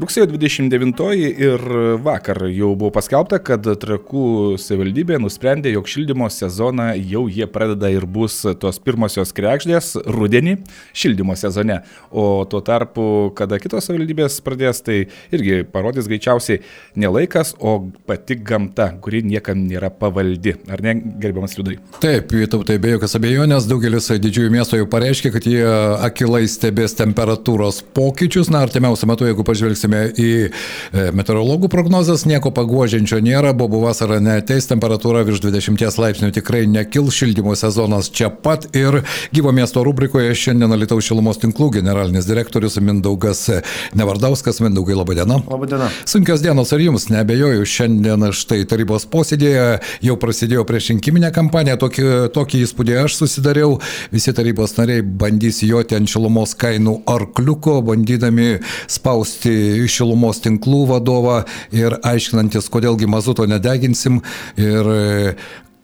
Rugsėjo 29 ir vakar jau buvo paskelbta, kad Trakų savivaldybė nusprendė, jog šildymo sezoną jau jie pradeda ir bus tos pirmosios krekždės rudenį šildymo sezone. O tuo tarpu, kada kitos savivaldybės pradės, tai irgi parodys greičiausiai ne laikas, o pati gamta, kuri niekam nėra pavaldi. Ar ne, gerbiamas liudai? Taip, tai be jokios abejonės, daugelis didžiųjų miestų jau pareiškė, kad jie akilai stebės temperatūros pokyčius. Na, artimiausiu metu, jeigu pažvelgsime pažiūrėsime į e, meteorologų prognozes, nieko paguodžiančio nėra, bobų vasara neteis, temperatūra virš 20 laipsnių. Tikrai nekils, šildymo sezonas čia pat. Ir gyvo miesto rubrikoje šiandien Lietuvos šilumos tinklų generalinis direktorius Mindaugas Nevardauskas. Mindaugai, laba diena. Labą dieną. Sunkios dienos ar jums, nebejoju, šiandien štai tarybos posėdėje jau prasidėjo priešrinkiminė kampanija, tokį, tokį įspūdį aš susidariau, visi tarybos nariai bandys joti ant šilumos kainų arkliuko, bandydami spausti šilumos tinklų vadovą ir aiškinantis, kodėlgi mazuto nedeginsim ir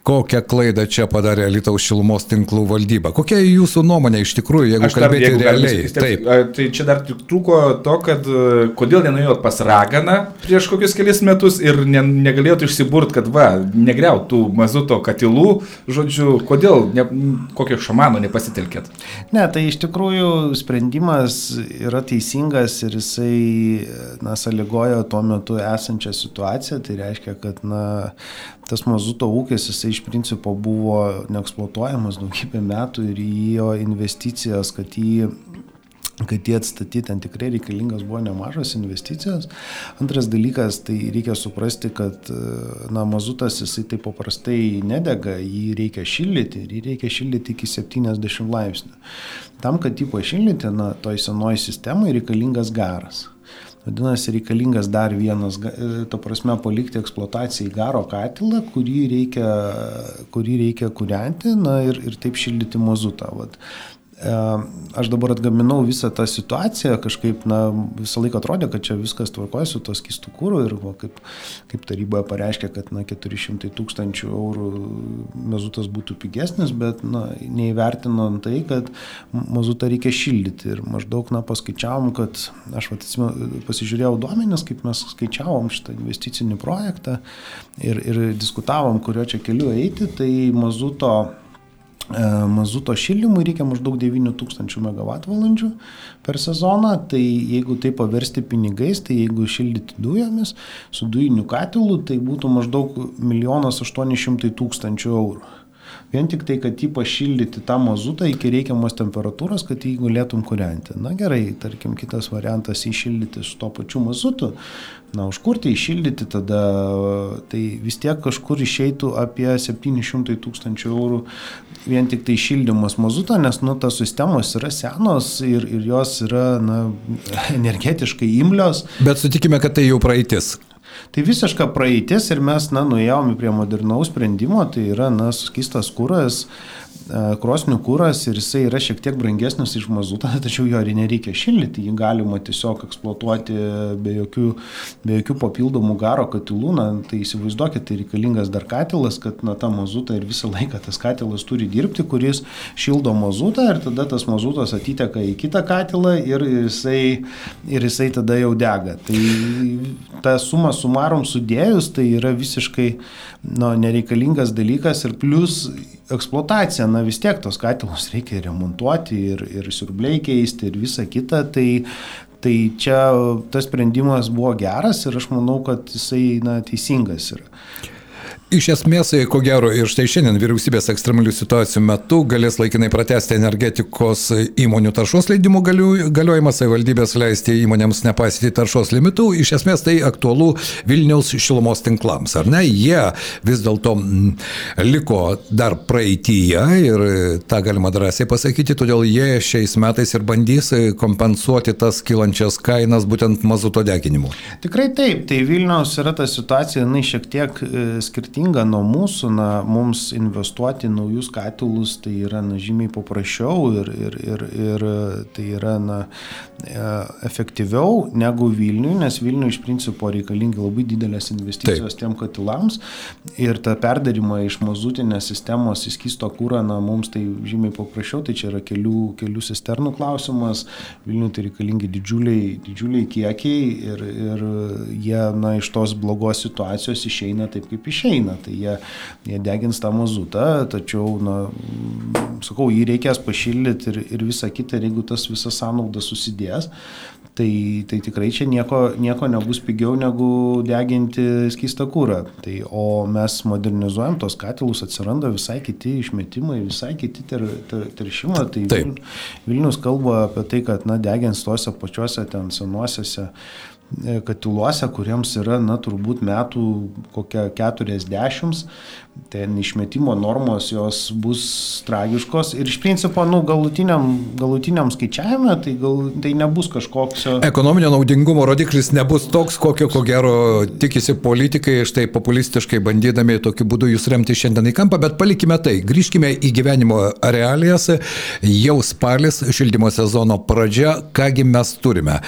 kokią klaidą čia padarė Lietuvos šilumos tinklų valdyba. Kokia jūsų nuomonė iš tikrųjų, jeigu dar, kalbėti jeigu realiai? Galim, taip, tai čia dar trūko to, kad kodėl nenuėjot pas raganą prieš kokius kelias metus ir ne, negalėjot išsiburt, kad va, negriaut tų mazuto katilų, žodžiu, kodėl, ne, kokio šamano nepasitelkėt? Ne, tai iš tikrųjų sprendimas yra teisingas ir jisai, na, sąlygojo tuo metu esančią situaciją, tai reiškia, kad, na, tas mazuto ūkis, jisai iš principo buvo neeksploatuojamas daugybę metų ir jo investicijas, kad jį kad jį atstatyti ten tikrai reikalingas buvo nemažas investicijos. Antras dalykas, tai reikia suprasti, kad na, mazutas jisai taip paprastai nedega, jį reikia šildyti ir jį reikia šildyti iki 70 laipsnių. Tam, kad jį pašildyti, na, toj senoji sistemai reikalingas garas. Vadinasi, reikalingas dar vienas, to prasme, palikti eksploatacijai garo katilą, kurį reikia, kurį reikia kurianti na, ir, ir taip šildyti mazutą. Vat. E, aš dabar atgaminau visą tą situaciją, kažkaip, na, visą laiką atrodė, kad čia viskas tvarkoja su tos kistų kūrų ir va, kaip, kaip taryboje pareiškė, kad, na, 400 tūkstančių eurų mazutas būtų pigesnis, bet, na, neįvertinant tai, kad mazutą reikia šildyti. Ir maždaug, na, paskaičiavom, kad, aš va, pasižiūrėjau duomenis, kaip mes skaičiavom šitą investicinį projektą ir, ir diskutavom, kurio čia keliu eiti, tai mazuto mazuto šildymui reikia maždaug 9000 MWh per sezoną, tai jeigu tai paversti pinigais, tai jeigu šildyti dujomis su dujiniu katilu, tai būtų maždaug 1 800 000 eurų. Vien tik tai, kad jį pašildyti tą mazutą iki reikiamos temperatūros, kad jį galėtum kūrenti. Na gerai, tarkim, kitas variantas įšildyti su to pačiu mazutu, na, užkurti, įšildyti, tada tai vis tiek kažkur išeitų apie 700 tūkstančių eurų vien tik tai šildymas mazuto, nes, nu, tos sistemos yra senos ir, ir jos yra, na, energetiškai imlios. Bet sutikime, kad tai jau praeitis. Tai visiška praeitis ir mes, na, nuėjome prie modernaus sprendimo, tai yra, na, suskistas kūras, krosnių kūras ir jisai yra šiek tiek brangesnis iš mazuto, tačiau jo ir nereikia šildyti, jį galima tiesiog eksploatuoti be jokių, be jokių papildomų garo katilų, na, tai įsivaizduokit, tai reikalingas dar katilas, kad na, tą mazutą ir visą laiką tas katilas turi dirbti, kuris šildo mazutą ir tada tas mazutas atiteka į kitą katilą ir jisai, ir jisai tada jau dega. Tai tą sumą sumarom sudėjus, tai yra visiškai nu, nereikalingas dalykas ir plus eksploatacija, na vis tiek tos katilus reikia remontuoti ir, ir siurbliai keisti ir visa kita, tai, tai čia tas sprendimas buvo geras ir aš manau, kad jisai na, teisingas yra. Iš esmės, ko gero, ir štai šiandien vyriausybės ekstremalių situacijų metu galės laikinai pratesti energetikos įmonių taršos leidimų galiojimą, savivaldybės leisti įmonėms nepasiti taršos limitų. Iš esmės tai aktualu Vilniaus šilumos tinklams, ar ne? Jie vis dėlto mm, liko dar praeitįje ir tą galima drąsiai pasakyti, todėl jie šiais metais ir bandys kompensuoti tas kilančias kainas būtent mazuto deginimu. Tikrai taip, tai Vilniaus yra ta situacija, jinai šiek tiek e, skirtinga skirtinga nuo mūsų, na, mums investuoti naujus katilus tai yra na, žymiai paprasčiau ir, ir, ir, ir tai yra na, e, efektyviau negu Vilniui, nes Vilniui iš principo reikalingi labai didelės investicijos Taip. tiem katilams ir tą perdarimą iš mazutinės sistemos į skysto kūrą, na, mums tai žymiai paprasčiau, tai čia yra kelių, kelių cisternų klausimas, Vilniui tai reikalingi didžiuliai, didžiuliai kiekiai ir, ir jie na, iš tos blogos situacijos išeina taip, kaip išeina. Tai jie, jie degins tą mazutą, tačiau, na, sakau, jį reikės pašildyti ir, ir visą kitą, ir jeigu tas visas sąnaudas susidės, tai, tai tikrai čia nieko, nieko nebus pigiau negu deginti skystą kūrą. Tai, o mes modernizuojam tos katilus, atsiranda visai kiti išmetimai, visai kiti ter, ter, teršimai. Tai Taip. Vilnius kalba apie tai, kad na, degins tuose pačiuose ten senuosiuose katiluose, kuriems yra, na, turbūt metų kokia 40, ten išmetimo normos jos bus tragiškos. Ir iš principo, nu, galutiniam, galutiniam skaičiavime tai, gal, tai nebus kažkoks... Ekonominio naudingumo rodiklis nebus toks, kokio ko gero tikisi politikai, štai populistiškai bandydami tokiu būdu jūs remti šiandien į kampą, bet palikime tai, grįžkime į gyvenimo realijas, jau spalis, šildymo sezono pradžia, kągi mes turime.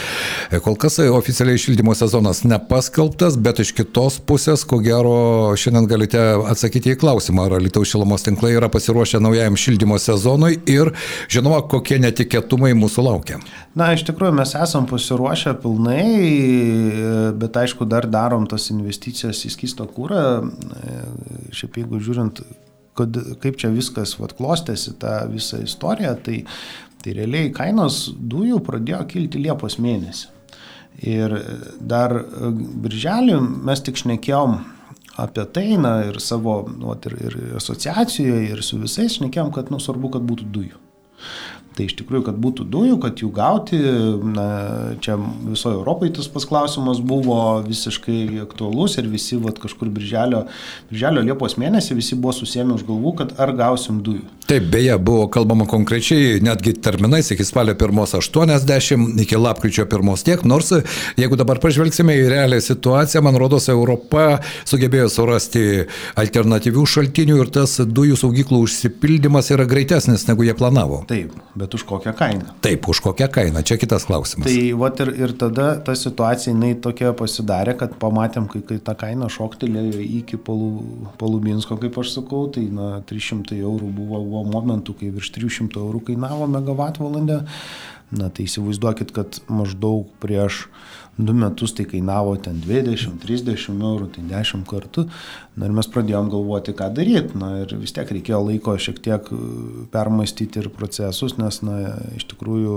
Kol kas oficialiai šildymo sezonas nepaskelbtas, bet iš kitos pusės, ko gero, šiandien galite atsakyti į klausimą, ar Lietuvos šilumos tinklai yra pasiruošę naujajam šildymo sezonui ir, žinoma, kokie netikėtumai mūsų laukia. Na, iš tikrųjų, mes esam pasiruošę pilnai, bet aišku, dar darom tas investicijas į skysto kūrą. Šiaip jeigu žiūrint, kad, kaip čia viskas vat, klostėsi tą visą istoriją, tai, tai realiai kainos dujų pradėjo kilti Liepos mėnesį. Ir dar birželį mes tik šnekėjom apie tai, na ir savo, nu, ir, ir asociacijoje, ir su visais šnekėjom, kad nu, svarbu, kad būtų dujų. Tai iš tikrųjų, kad būtų dujų, kad jų gauti, na, čia visoje Europoje tas pasklausimas buvo visiškai aktualus ir visi vat, kažkur birželio, birželio Liepos mėnesį visi buvo susėmę už galvų, kad ar gausim dujų. Taip, beje, buvo kalbama konkrečiai, netgi terminais iki spalio 1.80, iki lapkričio 1 tiek, nors jeigu dabar pažvelgsime į realią situaciją, man rodos, Europa sugebėjo surasti alternatyvių šaltinių ir tas dujų saugyklų užsipildymas yra greitesnis, negu jie planavo. Taip, bet bet už kokią kainą. Taip, už kokią kainą, čia kitas klausimas. Tai vat ir, ir tada ta situacija, jinai tokia pasidarė, kad pamatėm, kai, kai ta kaina šoktelėjo iki Palubinsko, kaip aš sakau, tai na, 300 eurų buvo, buvo momentų, kai virš 300 eurų kainavo megavatvalandę. Na tai įsivaizduokit, kad maždaug prieš du metus tai kainavo ten 20-30 eurų, tai 10 kartų. Na ir mes pradėjom galvoti, ką daryti. Na ir vis tiek reikėjo laiko šiek tiek e, permastyti ir procesus, nes, na, iš tikrųjų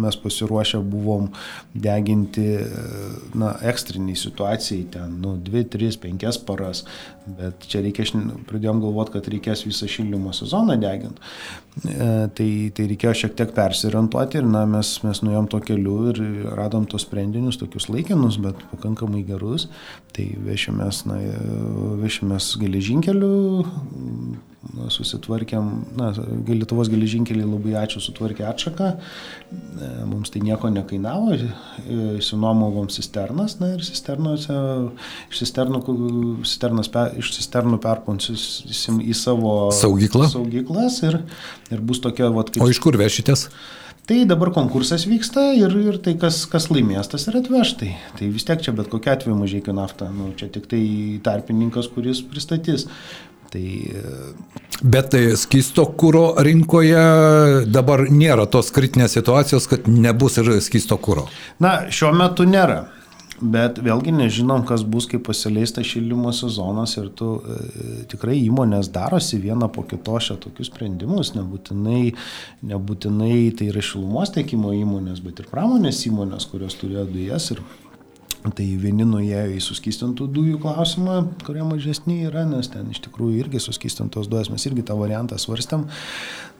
mes pasiruošę buvom deginti, e, na, ekstriniai situacijai ten, nu, 2, 3, 5 paras, bet čia reikės, pradėjom galvoti, kad reikės visą šildymo sezoną deginti. E, tai, tai reikėjo šiek tiek persiorientuoti ir, na, mes, mes nuėjom to keliu ir radom tos sprendinius, tokius laikinus, bet pakankamai gerus. Tai vešimės, na, vešimės geležinkeliu, susitvarkėm, na, Lietuvos geležinkeliai labai ačiū sutvarkė atšaką, e, mums tai nieko nekainavo, įsinuomovom cisternas, na ir cisternuose, iš cisternų, cisternas, iš cisternų perponsim į savo Saugyklą? saugyklas ir, ir bus tokia, vat, kaip... O iš kur vešitės? Tai dabar konkursas vyksta ir, ir tai, kas, kas laimės, tas ir atveš. Tai, vis tiek čia bet kokia atveju mažai naftą. Nu, čia tik tai tarpininkas, kuris pristatys. Tai... Bet tai skisto kūro rinkoje dabar nėra tos kritinės situacijos, kad nebus ir skisto kūro. Na, šiuo metu nėra. Bet vėlgi nežinom, kas bus, kai pasileis tas šildymo sezonas ir tu e, tikrai įmonės darosi vieną po kito šią tokius sprendimus, nebūtinai, nebūtinai tai yra šilumos tiekimo įmonės, bet ir pramonės įmonės, kurios turėjo dujas ir Tai vieni nuėjo į suskistintų dujų klausimą, kurie mažesni yra, nes ten iš tikrųjų irgi suskistintos dujas, mes irgi tą variantą svarstėm.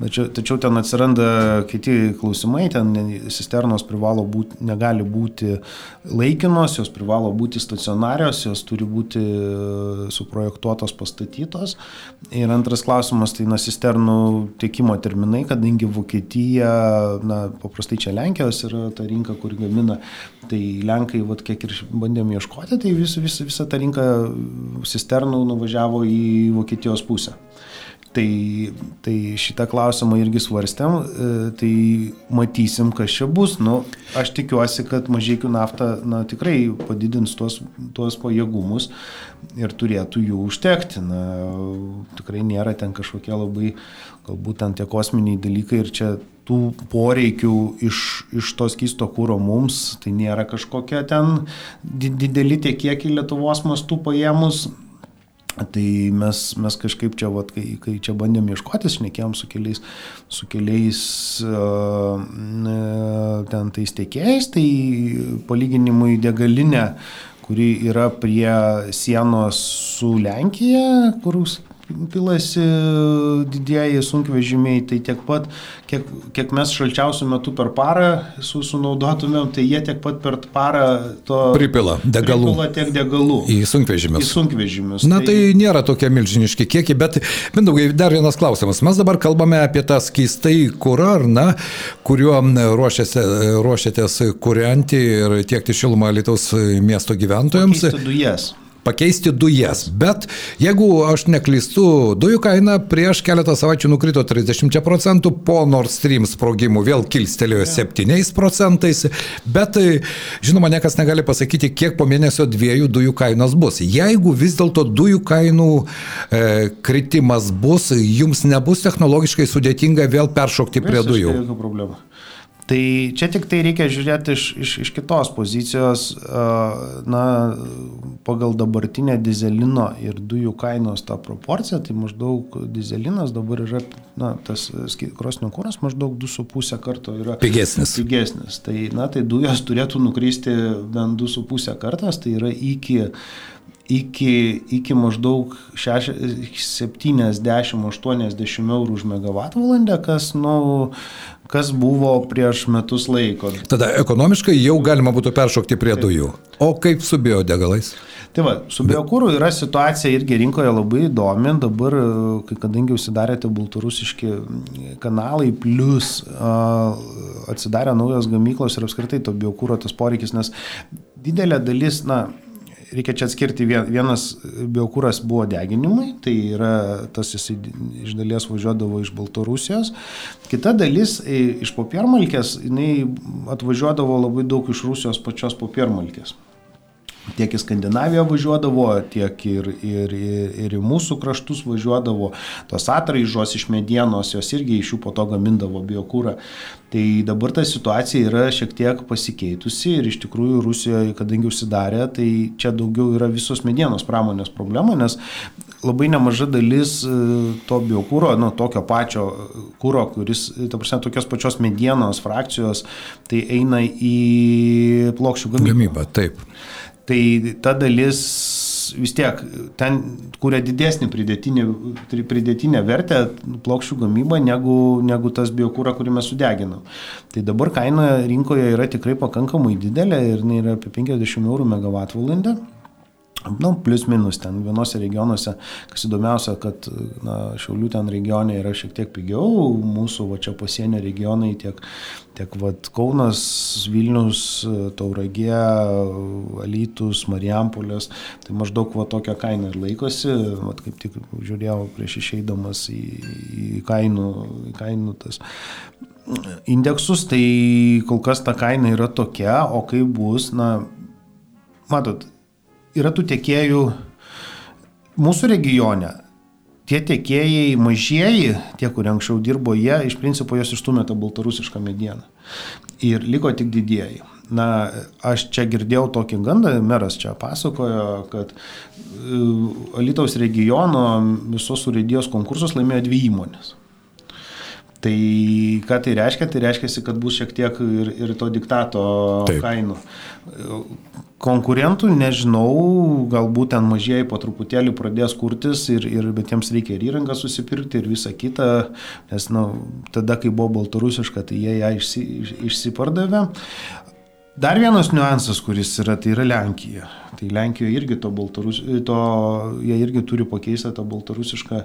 Tačiau, tačiau ten atsiranda kiti klausimai, ten cisternos privalo būti, negali būti laikinos, jos privalo būti stacionarios, jos turi būti e, suprojektuotos, pastatytos. Ir antras klausimas, tai na, cisternų tiekimo terminai, kadangi Vokietija, na, paprastai čia Lenkijos yra ta rinka, kur gamina, Tai Lenkai, vat, kiek ir bandėm ieškoti, tai vis, vis, visa ta rinka cisternų nuvažiavo į Vokietijos pusę. Tai, tai šitą klausimą irgi svarstėm, e, tai matysim, kas čia bus. Nu, aš tikiuosi, kad mažiekių nafta na, tikrai padidins tuos, tuos pajėgumus ir turėtų jų užtekti. Na, tikrai nėra ten kažkokie labai, galbūt ten tie kosminiai dalykai ir čia tų poreikių iš, iš tos keisto kūro mums, tai nėra kažkokie ten dideli tie kiekiai Lietuvos mastų paėmus. Tai mes, mes kažkaip čia, vat, kai, kai čia bandėm ieškotis, šnekėjom su keliais, su keliais uh, ten tais tiekėjais, tai palyginimui degalinė, kuri yra prie sienos su Lenkija, kur pilasi didieji sunkvežimiai, tai tiek pat, kiek, kiek mes šalčiausių metų per parą su, sunaudotumėm, tai jie tiek pat per parą to pripila degalų. Pripila tiek degalų. Į sunkvežimius. Į sunkvežimius. Na tai, tai nėra tokie milžiniški kiekiai, bet, mindaugai, dar vienas klausimas. Mes dabar kalbame apie tą keistai kurą, ar na, kuriuo ruošiatės kurianti ir tiekti šilumą Lietuvos miesto gyventojams. Dujas pakeisti dujas. Bet jeigu aš neklystu, dujų kaina prieš keletą savaičių nukrito 30 procentų, po Nord Stream sprogimų vėl kilstelėjo 7 procentais, bet žinoma, niekas negali pasakyti, kiek po mėnesio dviejų dujų kainos bus. Jeigu vis dėlto dujų kainų e, kritimas bus, jums nebus technologiškai sudėtinga vėl peršokti prie dujų. Jokių problemų. Tai čia tik tai reikia žiūrėti iš, iš, iš kitos pozicijos, na, pagal dabartinę dizelino ir dujų kainos tą proporciją, tai maždaug dizelinas dabar yra, na, tas krosnių kūras maždaug 2,5 karto yra pigesnis. pigesnis. Tai, na, tai dujos turėtų nukristi bent 2,5 kartas, tai yra iki iki, iki maždaug 70-80 eurų už megavatvalandę, kas, nu, kas buvo prieš metus laiko. Tada ekonomiškai jau galima būtų peršokti prie dujų. O kaip su biodegalais? Tai va, su biokūru yra situacija irgi rinkoje labai įdomi. Dabar, kai kadangi užsidarėte baltarusiški kanalai, plus atsidarė naujos gamyklos ir apskritai to biokūro tas poreikis, nes didelė dalis, na, reikia čia atskirti, vienas biokūras buvo deginimui, tai yra tas jisai iš dalies važiuodavo iš Baltarusijos, kita dalis iš popiermalkės, jinai atvažiuodavo labai daug iš Rusijos pačios popiermalkės tiek į Skandinaviją važiuodavo, tiek ir, ir, ir, ir į mūsų kraštus važiuodavo. Tos atraižos iš medienos, jos irgi iš jų po to gamindavo biokūrą. Tai dabar ta situacija yra šiek tiek pasikeitusi ir iš tikrųjų Rusijoje, kadangi užsidarė, tai čia daugiau yra visos medienos pramonės problema, nes labai nemaža dalis e, to biokūro, nu, tokio pačio kūro, kuris, ta prasme, tokios pačios medienos frakcijos, tai eina į plokščių gamybą. Gamybą, taip. Tai ta dalis vis tiek ten kuria didesnį pridėtinę, pridėtinę vertę plokščių gamybą negu, negu tas biokūra, kurį mes sudeginam. Tai dabar kaina rinkoje yra tikrai pakankamai didelė ir yra apie 50 eurų megavatvalandę. Nu, plus minus ten vienose regionuose, kas įdomiausia, kad na, Šiaulių ten regione yra šiek tiek pigiau, mūsų va čia pasienio regionai tiek, tiek va, Kaunas, Vilnius, Tauragė, Alytus, Marijampolės, tai maždaug va tokia kaina ir laikosi, va, kaip tik žiūrėjau prieš išeidamas į, į, kainų, į kainų tas indeksus, tai kol kas ta kaina yra tokia, o kaip bus, na, matot, yra tų tiekėjų mūsų regione. Tie tiekėjai mažieji, tie, kurie anksčiau dirbo, jie iš principo jos išstumė tą baltarusišką medieną. Ir liko tik didieji. Na, aš čia girdėjau tokį gandą, meras čia pasakojo, kad e, Alitaus regiono visos urėdijos konkursus laimėjo dvi įmonės. Tai ką tai reiškia? Tai reiškia, kad bus šiek tiek ir, ir to diktato Taip. kainų konkurentų nežinau, galbūt ten mažieji po truputėlį pradės kurtis, ir, ir, bet jiems reikia ir įrangą susipirkti ir visą kitą, nes nu, tada, kai buvo baltarusiška, tai jie ją išsi, išsipardavė. Dar vienas niuansas, kuris yra, tai yra Lenkija. Tai Lenkijoje irgi to Baltarus, to, jie irgi turi pakeisti tą baltarusišką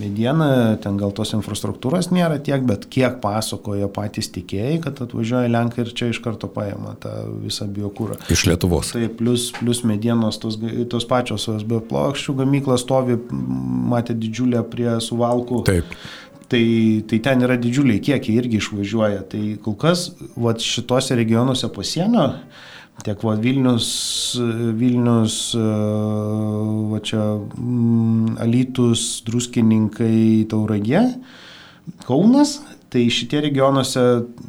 medieną, ten gal tos infrastruktūros nėra tiek, bet kiek pasakoja patys tikėjai, kad atvažiuoja Lenkai ir čia iš karto paima tą visą biokūrą. Iš Lietuvos. Tai plus, plus medienos tos, tos pačios OSB plokščių gamykla stovi, matė didžiulę prie suvalkų. Taip. Tai, tai ten yra didžiuliai kiekiai irgi išvažiuoja. Tai kol kas vat, šitose regionuose pasienio, tiek va, Vilnius, Vilnius, va čia mm, Alytus, Druskininkai, Tauragė, Kaunas, tai šitie regionuose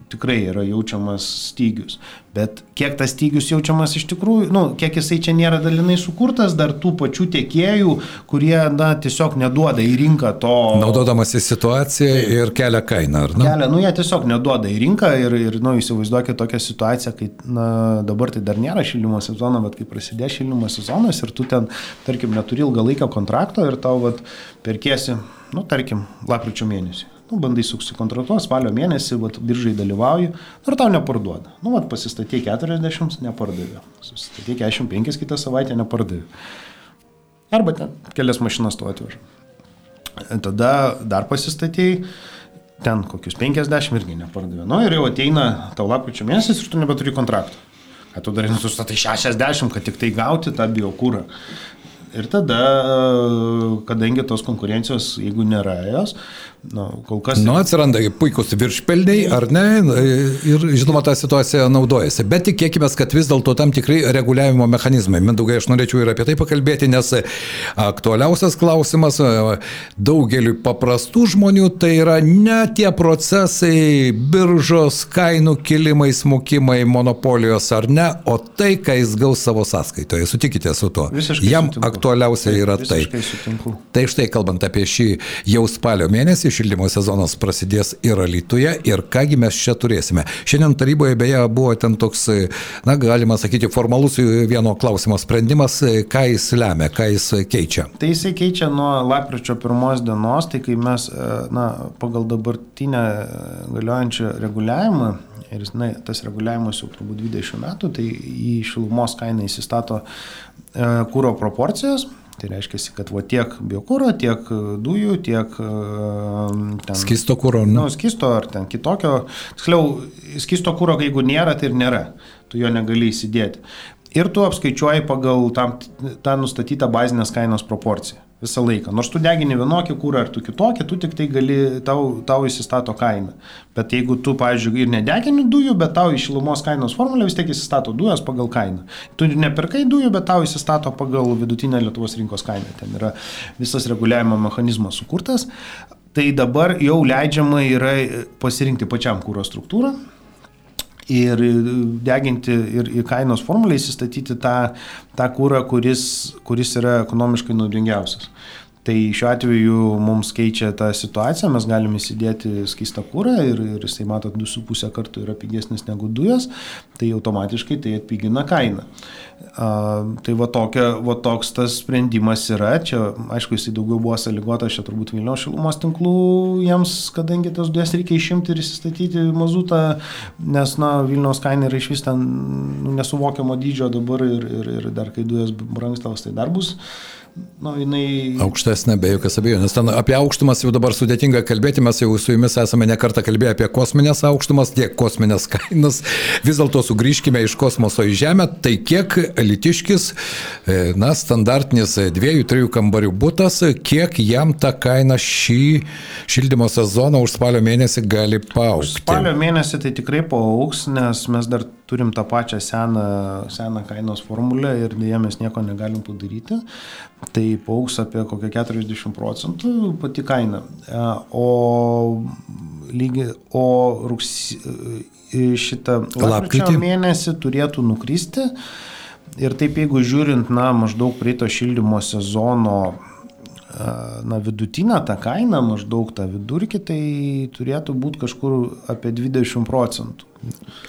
tikrai yra jaučiamas stygius. Bet kiek tas stygius jaučiamas iš tikrųjų, nu, kiek jisai čia nėra dalinai sukurtas, dar tų pačių tiekėjų, kurie, na, tiesiog neduoda į rinką to. Naudodamas į situaciją ir kelia kainą, ar ne? Kelia, nu, jie tiesiog neduoda į rinką ir, ir nu, įsivaizduokit tokią situaciją, kai, na, dabar tai dar nėra šildymo sezono, bet kai prasidės šildymo sezonas ir tu ten, tarkim, neturi ilgalaikio kontrakto ir tau, vat, perkėsi, nu, tarkim, lapkričio mėnesį nu, bandai susikontratuoti, spalio mėnesį, vat, biržai dalyvauju ir tau neparduoda. Nu, vat, pasistatė 40, nepardavė. Susistatė 45 kitą savaitę, nepardavė. Arba ten kelias mašinas tu atveža. Tada dar pasistatėjai, ten kokius 50 irgi nepardavė. Nu ir jau ateina tau lapkričio mėnesis ir tu nebeturi kontrakto. Kad tu darai nusustatai 60, kad tik tai gauti tą biokūrą. Ir tada, kadangi tos konkurencijos, jeigu nėra jos, nu, kol kas... Nu, atsiranda puikus viršpelniai, ar ne? Ir, žinoma, ta situacija naudojasi. Bet tikėkime, kad vis dėlto tam tikrai reguliavimo mechanizmai. Mindaugai, aš norėčiau ir apie tai pakalbėti, nes aktualiausias klausimas daugeliu paprastų žmonių tai yra ne tie procesai, biržos, kainų kilimai, smukimai, monopolijos ar ne, o tai, ką jis gaus savo sąskaitoje. Sutikite su tuo. Visiškai Jam sutinku. aktualiausia yra tai. Visiškai sutinku. Tai štai kalbant apie šį jau spalio mėnesį, šildymo sezonas prasidės ir Alytuje ir kągi mes čia turėsime. Šiandien taryboje beje buvo ten toks, na galima sakyti, formalus vieno klausimo sprendimas, ką jis lemia, ką jis keičia. Tai jisai keičia nuo lapkričio pirmos dienos, tai kai mes, na, pagal dabartinę galiojančią reguliavimą, ir na, tas reguliavimas jau turbūt 20 metų, tai į šilumos kainą įsistato kūro proporcijos. Tai reiškia, kad va tiek biokūro, tiek dujų, tiek ten... Skisto kūro, ne? Nu, skisto ar ten kitokio. Tiksliau, skisto kūro, jeigu nėra, tai ir nėra. Tu jo negali įsidėti. Ir tu apskaičiuoji pagal tam, tą nustatytą bazinės kainos proporciją visą laiką. Nors tu degini vienokį kūrą ar tu kitokį, tu tik tai gali, tau, tau įsistato kainą. Bet jeigu tu, pavyzdžiui, ir nedegini dujų, bet tau iš šilumos kainos formulę vis tiek įsistato dujas pagal kainą. Tu nepirkai dujų, bet tau įsistato pagal vidutinę Lietuvos rinkos kainą. Ten yra visas reguliavimo mechanizmas sukurtas. Tai dabar jau leidžiama yra pasirinkti pačiam kūro struktūrą, ir deginti ir į kainos formulę įsistatyti tą, tą kūrą, kuris, kuris yra ekonomiškai naudingiausias. Tai šiuo atveju mums keičia tą situaciją, mes galime įsidėti skistą kūrą ir, ir jisai, matot, 2,5 kartų yra pigesnis negu dujas, tai automatiškai tai atpigina kainą. A, tai va, tokia, va toks tas sprendimas yra, čia aišku jisai daugiau buvo sąlygotas, čia turbūt Vilniaus šilumos tinklų jiems, kadangi tas dujas reikia išimti ir įsistatyti mazutą, nes na, Vilniaus kaina yra iš vis ten nu, nesuvokiamo dydžio dabar ir, ir, ir dar kai dujas brangstels, tai dar bus nu, jinai... Aukštesnė, be jokios abejonės. Ten apie aukštumas jau dabar sudėtinga kalbėti, mes jau su jumis esame nekartą kalbėję apie kosminės aukštumas, tiek kosminės kainas. Vis dėlto sugrįžkime iš kosmoso į Žemę. Tai kiek litiškis, na, standartinis dviejų, trijų kambarių būtas, kiek jam ta kaina šį šildymo sezoną už spalio mėnesį gali paaukti? Spalio mėnesį tai tikrai paauks, nes mes dar turim tą pačią seną, seną kainos formulę ir dėja mes nieko negalim padaryti tai paauks apie kokią 40 procentų pati kaina. O, lygi, o rugs, šitą lapkričio mėnesį turėtų nukristi. Ir taip jeigu žiūrint, na, maždaug praeito šildymo sezono na, vidutinę tą kainą, maždaug tą vidurkį, tai turėtų būti kažkur apie 20 procentų.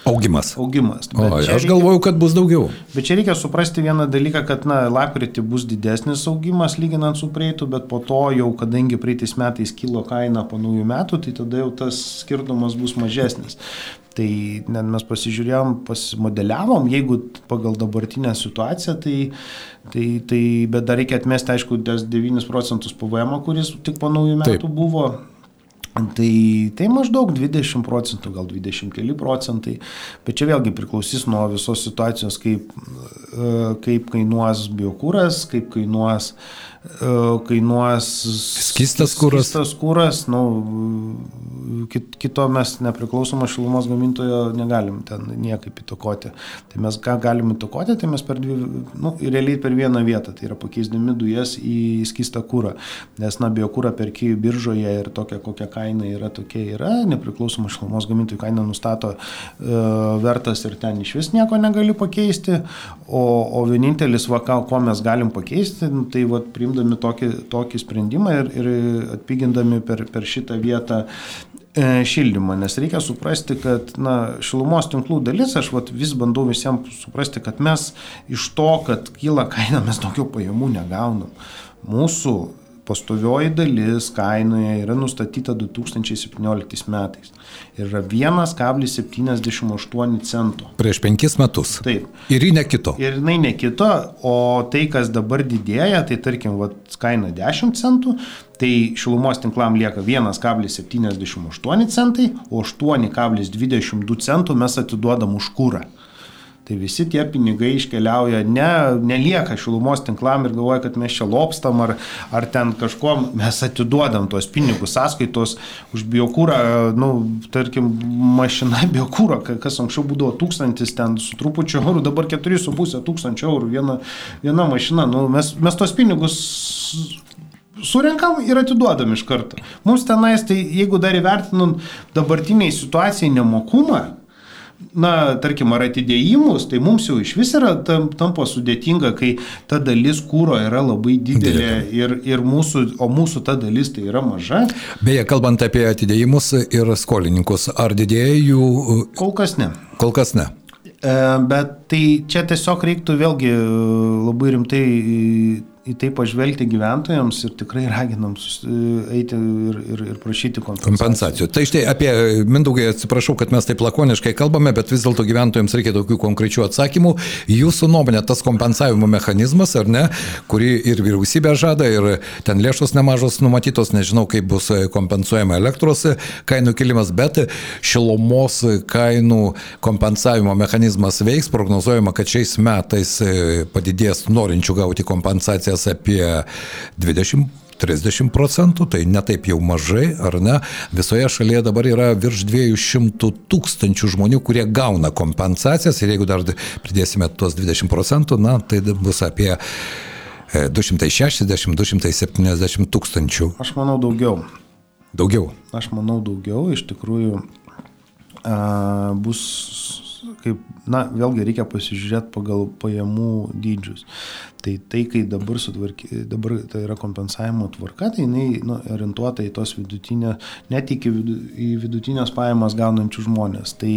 Augimas. Augimas. O, aš reikia, galvoju, kad bus daugiau. Bet čia reikia suprasti vieną dalyką, kad, na, lapkritį bus didesnis augimas lyginant su praeitu, bet po to jau, kadangi praeitais metais kilo kaina po naujų metų, tai tada jau tas skirtumas bus mažesnis. Tai net mes pasižiūrėjom, pasimodeliavom, jeigu pagal dabartinę situaciją, tai, tai, tai bet dar reikia atmesti, aišku, 9 procentus PVM, kuris tik po naujų metų Taip. buvo. Tai, tai maždaug 20 procentų, gal 20 keli procentai, bet čia vėlgi priklausys nuo visos situacijos, kaip, e, kaip kainuos biokūras, kaip kainuos uh, kainuos skistas kūras. Skistas kūras, nu, kit, kito mes nepriklausomo šilumos gamintojo negalim ten niekaip įtakoti. Tai mes ką galim įtakoti, tai mes per dvi, nu, realiai per vieną vietą, tai yra pakeisdami dujas į skistą kūrą. Nes, na, biokūrą perki biržoje ir tokia kokia kaina yra, tokia yra, nepriklausoma šilumos gamintojų kaina nustato e, vertas ir ten iš vis nieko negali pakeisti, o, o vienintelis, va, ko mes galim pakeisti, nu, tai va, priimti priimdami tokį, tokį sprendimą ir, ir atpigindami per, per šitą vietą e, šildymą, nes reikia suprasti, kad na, šilumos tinklų dalis, aš vat, vis bandau visiems suprasti, kad mes iš to, kad kyla kaina, mes daugiau pajamų negaunam. Mūsų pastovioji dalis kainoje yra nustatyta 2017 metais ir yra 1,78 cento. Prieš penkis metus. Taip. Ir ji nekito. Ir jinai nekito, o tai, kas dabar didėja, tai tarkim, vat, kaina 10 centų, tai šilumos tinklam lieka 1,78 centai, o 8,22 centų mes atiduodam už kūrą tai visi tie pinigai iškeliauja, ne, nelieka šilumos tinklam ir galvoja, kad mes čia lopstam ar, ar ten kažkuo mes atiduodam tuos pinigus sąskaitos už biokūrą, nu, tarkim, mašina biokūro, kas anksčiau būdavo tūkstantis ten su trupučiu eurų, dabar 4,5 tūkstančio eurų viena, viena mašina, nu, mes, mes tuos pinigus Surenkam ir atiduodam iš karto. Mums tenais, tai jeigu dar įvertinam dabartiniai situacijai nemokumą, na, tarkim, ar atidėjimus, tai mums jau iš vis yra tam, tampa sudėtinga, kai ta dalis kūro yra labai didelė ir, ir mūsų, o mūsų ta dalis tai yra maža. Beje, kalbant apie atidėjimus ir skolininkus, ar didėja jų? Kol kas ne. Kol kas ne. E, bet tai čia tiesiog reiktų vėlgi labai rimtai į tai pažvelgti gyventojams ir tikrai raginam eiti ir, ir, ir prašyti kompensacijų. kompensacijų. Tai štai apie, Mindaugai, atsiprašau, kad mes taip lakoniškai kalbame, bet vis dėlto gyventojams reikia tokių konkrečių atsakymų. Jūsų nuomonė, tas kompensavimo mechanizmas, ar ne, kurį ir vyriausybė žada, ir ten lėšos nemažos numatytos, nežinau, kaip bus kompensuojama elektros kainų kilimas, bet šilumos kainų kompensavimo mechanizmas veiks, prognozuojama, kad šiais metais padidės norinčių gauti kompensacijas padidėjęs apie 20 30 procentų, tai netaip jau mažai, ar ne? Visoje šalyje dabar yra virš 200 tūkstančių žmonių, kurie gauna kompensacijas ir jeigu dar pridėsime tuos 20 procentų, na, tai bus apie 260-270 e, tūkstančių. Aš manau daugiau. Daugiau. Aš manau daugiau, iš tikrųjų a, bus kaip, na, vėlgi reikia pasižiūrėti pagal pajamų dydžius. Tai tai, kai dabar, sutvarky, dabar tai yra kompensavimo tvarka, tai jinai nu, orientuota į tos vidutinę, net iki vidu, į vidutinės pajamas gaunančių žmonės. Tai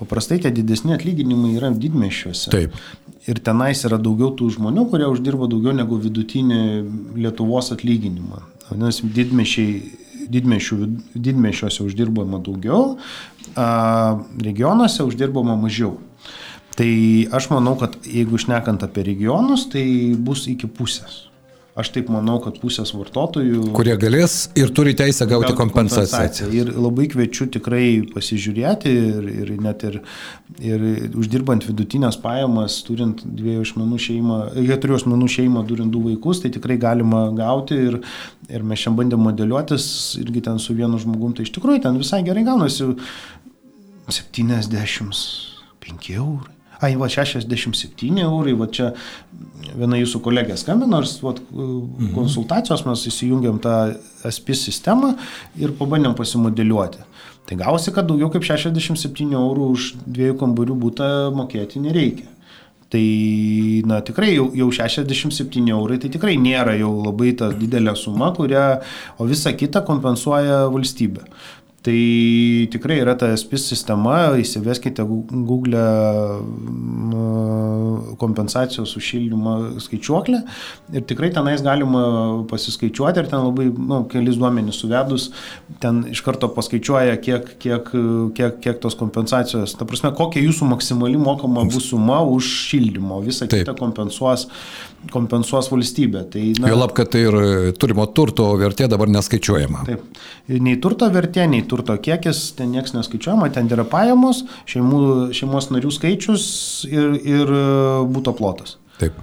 paprastai tie didesni atlyginimai yra didmešiuose. Taip. Ir tenais yra daugiau tų žmonių, kurie uždirba daugiau negu vidutinį Lietuvos atlyginimą. Vadinasi, didmešiai didmešiuose uždirbama daugiau, regionuose uždirbama mažiau. Tai aš manau, kad jeigu šnekant apie regionus, tai bus iki pusės. Aš taip manau, kad pusės vartotojų. Kurie galės ir turi teisę gauti kompensaciją. kompensaciją. Ir labai kviečiu tikrai pasižiūrėti ir, ir net ir, ir uždirbant vidutinės pajamas, turint dviejų asmenų šeimą, keturių asmenų šeimą, turint du vaikus, tai tikrai galima gauti. Ir, ir mes šiandien bandėm modeliuotis irgi ten su vienu žmogum, tai iš tikrųjų ten visai gerai gaunasi 75 eurai. Ai, va 67 eurai, va čia viena jūsų kolegė skambino, nors va, mhm. konsultacijos mes įsijungiam tą SPIS sistemą ir pabandėm pasimodeliuoti. Tai gausi, kad daugiau kaip 67 eurų už dviejų kambarių būtą mokėti nereikia. Tai, na, tikrai jau, jau 67 eurai, tai tikrai nėra jau labai ta didelė suma, kurią, o visą kitą kompensuoja valstybė. Tai tikrai yra ta SPIS sistema, įsiveskite Google kompensacijos už šildymą skaičiuoklę ir tikrai tenais galima pasiskaičiuoti ir ten labai, nu, kelis duomenys suvedus, ten iš karto paskaičiuoja, kiek, kiek, kiek, kiek tos kompensacijos, ta prasme, kokia jūsų maksimali mokama bus suma už šildymo, visą kitą kompensuos, kompensuos valstybė. Tai, na, Jau lab, kad tai ir turimo turto vertė dabar neskaičiuojama. Taip. Nei turto vertė, nei turto kiekis, ten niekas neskaičiuojama, ten yra pajamos, šeimų, šeimos narių skaičius ir, ir būto plotas. Taip.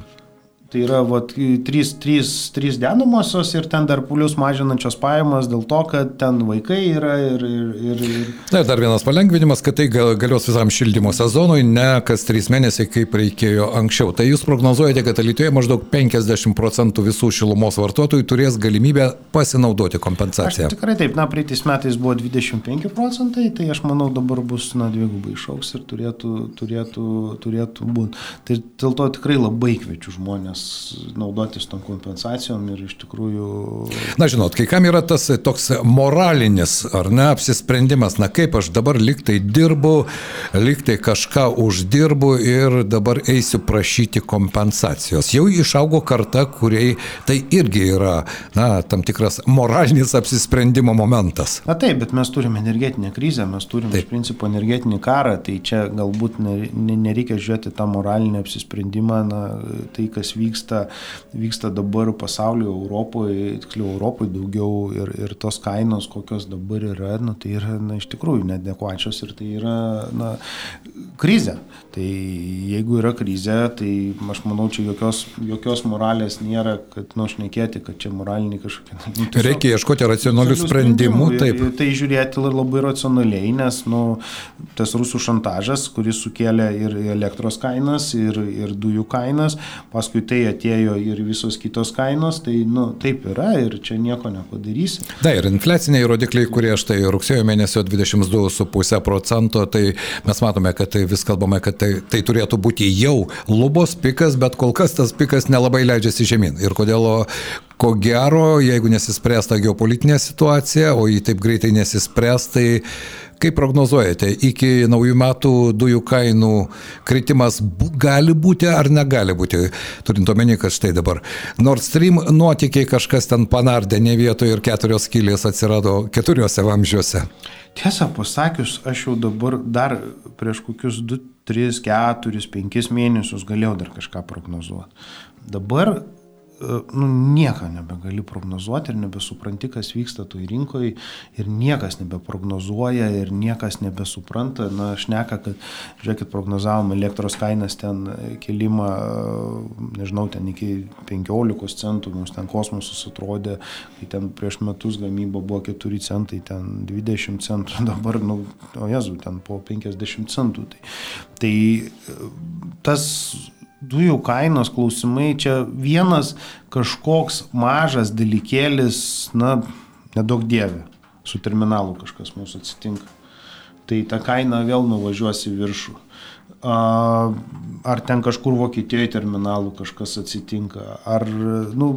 Tai yra vat, trys, trys, trys dedamosios ir ten dar pulius mažinančios pajamas dėl to, kad ten vaikai yra ir... ir, ir, ir... Na, dar vienas palengvinimas, kad tai galios visam šildymo sezonui, ne kas trys mėnesiai, kaip reikėjo anksčiau. Tai jūs prognozuojate, kad Lietuvoje maždaug 50 procentų visų šilumos vartotojų turės galimybę pasinaudoti kompensaciją. Aš tikrai taip, na, praeitais metais buvo 25 procentai, tai aš manau dabar bus, na, dvigubai išauks ir turėtų, turėtų, turėtų būti. Tai dėl to tikrai labai kviečiu žmonės naudotis tom kompensacijom ir iš tikrųjų... Na, žinot, kai kam yra tas toks moralinis, ar ne, apsisprendimas, na kaip aš dabar liktai dirbu, liktai kažką uždirbu ir dabar eisiu prašyti kompensacijos. Jau išaugo karta, kuriai tai irgi yra, na, tam tikras moralinis apsisprendimo momentas. Na taip, bet mes turime energetinę krizę, mes turime taip. iš principo energetinį karą, tai čia galbūt nereikia žiūrėti tą moralinį apsisprendimą, na, tai kas vyksta vyksta, vyksta dabar pasaulyje, Europoje, tiksliau Europoje daugiau ir, ir tos kainos, kokios dabar yra, na, tai yra na, iš tikrųjų nedekvačios ir tai yra na, krizė. Tai jeigu yra krizė, tai aš manau, čia jokios, jokios moralės nėra, kad nušnekėti, kad čia moraliniai kažkokie. Nu, tiesiog, Reikia ieškoti racionalių sprendimų. Taip. Tai žiūrėti labai racionaliai, nes nu, tas rusų šantažas, kuris sukėlė ir elektros kainas, ir, ir dujų kainas, paskui tai atėjo ir visos kitos kainos, tai nu, taip yra ir čia nieko nepadarysi. Na ir infliaciniai rodikliai, kurie štai rugsėjo mėnesio 22,5 procento, tai mes matome, kad tai vis kalbame, kad tai, tai turėtų būti jau lubos pikas, bet kol kas tas pikas nelabai leidžiasi žemyn. Ir kodėl ko gero, jeigu nesispręs ta geopolitinė situacija, o jį taip greitai nesispręs, tai Kaip prognozuojate, iki naujų metų dujų kainų kritimas gali būti ar negali būti, turint omeny, kad štai dabar Nord Stream nuotikiai kažkas ten panardė ne vietoje ir keturios skylės atsirado keturiuose vamzdžiuose. Tiesą pasakius, aš jau dabar dar prieš kokius 2, 3, 4, 5 mėnesius galėjau dar kažką prognozuoti. Dabar nu, nieko nebegali prognozuoti ir nebesupranti, kas vyksta toj rinkoje ir niekas nebeprognozuoja ir niekas nebesupranta. Na, aš neka, kad, žiūrėkit, prognozavom elektros kainas ten kelimą, nežinau, ten iki 15 centų, mums ten kosmosas atrodė, kai ten prieš metus gamyba buvo 4 centai, ten 20 centų, dabar, nu, o jezu, ten po 50 centų. Tai, tai tas dujų kainos klausimai čia vienas kažkoks mažas dalykėlis, na, nedaug dievė, su terminalu kažkas mūsų atsitinka. Tai ta kaina vėl nuvažiuos į viršų ar ten kažkur Vokietijoje terminalų kažkas atsitinka, ar, nu,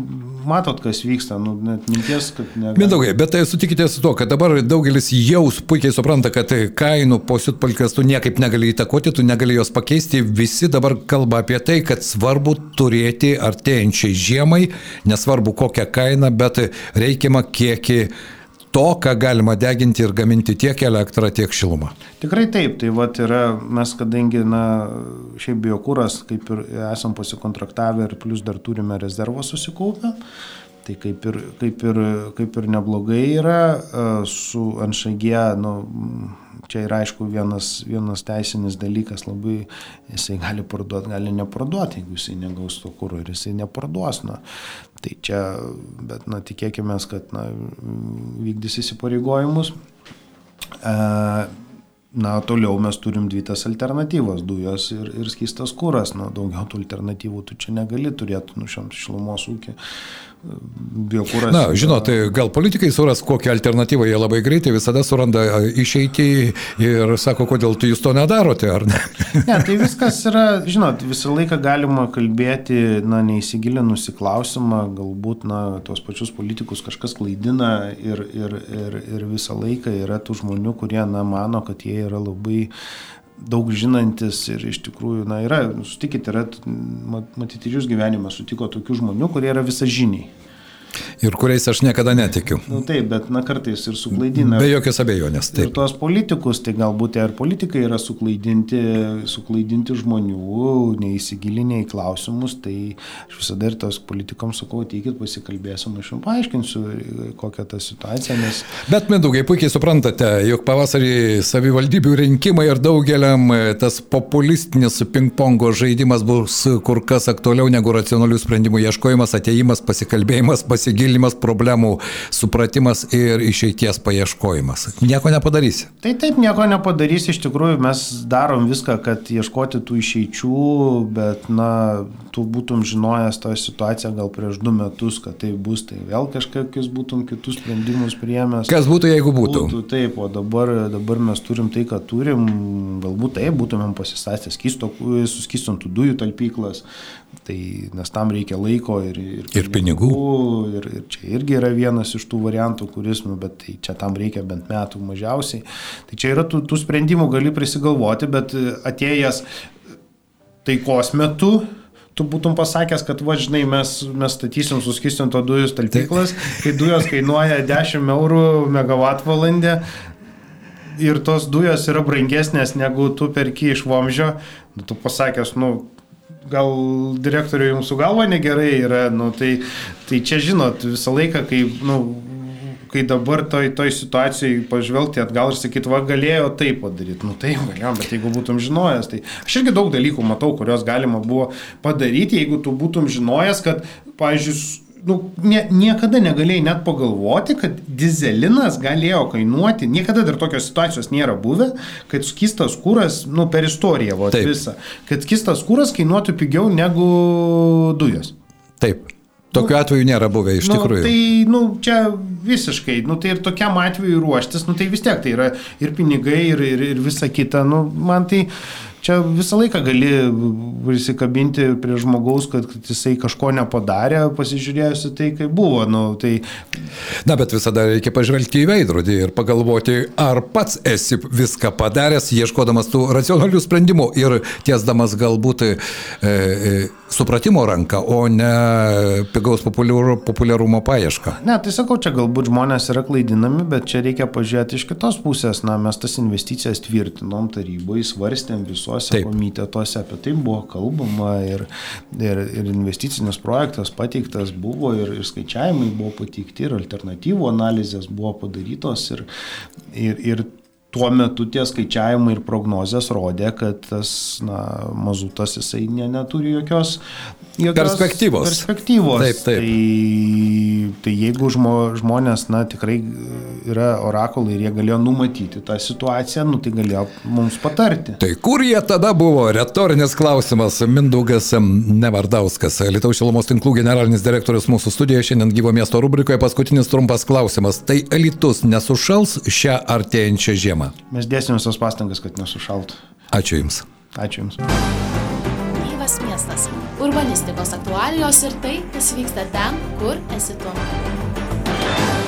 matot, kas vyksta, nu, net minties, kad ne. Mindaugai, bet tai sutikite su to, kad dabar daugelis jau puikiai supranta, kad kainų positpalkės tu niekaip negali įtakoti, tu negali jos pakeisti, visi dabar kalba apie tai, kad svarbu turėti artėjančiai žiemai, nesvarbu kokią kainą, bet reikiamą kiekį to, ką galima deginti ir gaminti tiek elektrą, tiek šilumą. Tikrai taip, tai vat yra, mes kadangi, na, šiaip biokūras, kaip ir esam pasikontraktavę ir plus dar turime rezervą susikaupę, tai kaip ir, kaip ir, kaip ir neblogai yra su NŠG, nu, čia yra aišku vienas, vienas teisinis dalykas, labai jisai gali parduoti, gali neparduoti, jeigu jisai negaus to kūro ir jisai neparduos. Na. Tai čia, bet na, tikėkime, kad na, vykdys įsipareigojimus. E, na, toliau mes turim dvi tas alternatyvas - dujos ir, ir skystas kūras. Na, daugiau tų alternatyvų tu čia negali turėti, nu, šiam šilumos ūkį biokūras. Na, žinot, tai gal politikai suras kokią alternatyvą, jie labai greitai visada suranda išeitį ir sako, kodėl tu jūs to nedarote, ar ne? Ne, tai viskas yra, žinot, visą laiką galima kalbėti, na, neįsigilinus į klausimą, galbūt, na, tuos pačius politikus kažkas klaidina ir, ir, ir, ir visą laiką yra tų žmonių, kurie, na, mano, kad jie yra labai daug žinantis ir iš tikrųjų, na, yra, sutikit, yra, matyti, ir jūs gyvenime sutiko tokių žmonių, kurie yra visažiniai. Ir kuriais aš niekada netikiu. Na nu, taip, bet na kartais ir suklaidina. Be jokios abejonės. Taip. Ir tuos politikus, tai galbūt ir politikai yra suklaidinti, suklaidinti žmonių, neįsigilinę į klausimus, tai aš visada ir tos politikams sakau, ateikit pasikalbėsim, aš jums paaiškinsiu, kokia ta situacija. Nes... Bet, Mindaugai, puikiai suprantate, jog pavasarį savivaldybių rinkimai ir daugeliam tas populistinis ping-pongo žaidimas bus kur kas aktualiau negu racionalių sprendimų ieškojimas, ateimas, pasikalbėjimas, pasikalbėjimas pasigilinimas problemų, supratimas ir išeities paieškojimas. Nieko nepadarysi. Tai taip, nieko nepadarysi, iš tikrųjų mes darom viską, kad ieškoti tų išeičių, bet, na, tu būtum žinojęs tą situaciją gal prieš du metus, kad tai bus, tai vėl kažkokius būtum kitus sprendimus priemęs. Kas būtų, jeigu būtų? būtų taip, o dabar, dabar mes turim tai, ką turim, galbūt taip būtumėm pasistatę suskistintų dujų talpyklas, tai, nes tam reikia laiko ir, ir, ir pinigų. Ir, ir čia irgi yra vienas iš tų variantų, kuris, nu, bet tai čia tam reikia bent metų mažiausiai. Tai čia yra tų, tų sprendimų gali prisigalvoti, bet atėjęs taikos metu, tu būtum pasakęs, kad va, žinai, mes, mes statysim suskistinto dujų talpyklas, kai dujos kainuoja 10 eurų megavatvalandę ir tos dujos yra brangesnės negu tu perki iš vamžio, nu, tu pasakęs, nu, gal direktoriui jums su galva negerai yra, nu, tai, tai čia žinot, visą laiką, kai, nu, kai dabar toj, toj situacijai pažvelgti atgal ir sakyti, va, galėjo tai padaryti. Nu taip, galėjom, bet jeigu būtum žinojęs, tai aš irgi daug dalykų matau, kuriuos galima buvo padaryti, jeigu tu būtum žinojęs, kad, pavyzdžiui, nu, nie, niekada negalėjai net pagalvoti, kad dizelinas galėjo kainuoti, niekada dar tokios situacijos nėra buvę, kad skistas kūras, nu, per istoriją, va, visą, kad skistas kūras kainuotų pigiau negu dujos. Taip. Tokiu nu, atveju nėra buvę iš nu, tikrųjų. Tai, nu, čia visiškai, nu, tai ir tokiam atveju ruoštis, nu, tai vis tiek tai yra ir pinigai, ir, ir, ir visa kita, nu, man tai čia visą laiką gali prisikabinti prie žmogaus, kad, jisai kažko nepadarė, pasižiūrėjus į tai, kaip buvo. Nu, tai... Na, bet visada reikia pažvelgti į veidrodį ir pagalvoti, ar pats esi viską padaręs, ieškodamas tų racionalių sprendimų ir tiesdamas galbūt e, e, supratimo ranką, o ne pigaus populiarumo paiešką. Ne, tai sakau, čia galbūt žmonės yra klaidinami, bet čia reikia pažiūrėti iš kitos pusės. Na, mes tas investicijas tvirtinom taryboje, svarstėm viso visuose Taip. komitetuose apie tai buvo kalbama ir, ir, ir investicinis projektas pateiktas buvo ir, ir skaičiavimai buvo pateikti ir alternatyvų analizės buvo padarytos ir, ir, ir tuo metu tie skaičiavimai ir prognozijas rodė, kad tas na, mazutas jisai ne, neturi jokios, jokios perspektyvos. perspektyvos. Taip, taip. Tai, tai jeigu žmo, žmonės na, tikrai yra orakulai ir jie galėjo numatyti tą situaciją, nu, tai galėjo mums patarti. Tai kur jie tada buvo? Retorinis klausimas. Mindaugas Nevardauskas, Lietuvos šilumos tinklų generalinis direktorius mūsų studijoje šiandien gyvo miesto rubrikoje. Paskutinis trumpas klausimas. Tai elitus nesušals šią artėjančią žiemą? Žiemą. Mes dėsim visas pastangas, kad nesušaltų. Ačiū Jums. Ačiū Jums. Gyvas miestas. Urbanistikos aktualijos ir tai, kas vyksta ten, kur esi tu.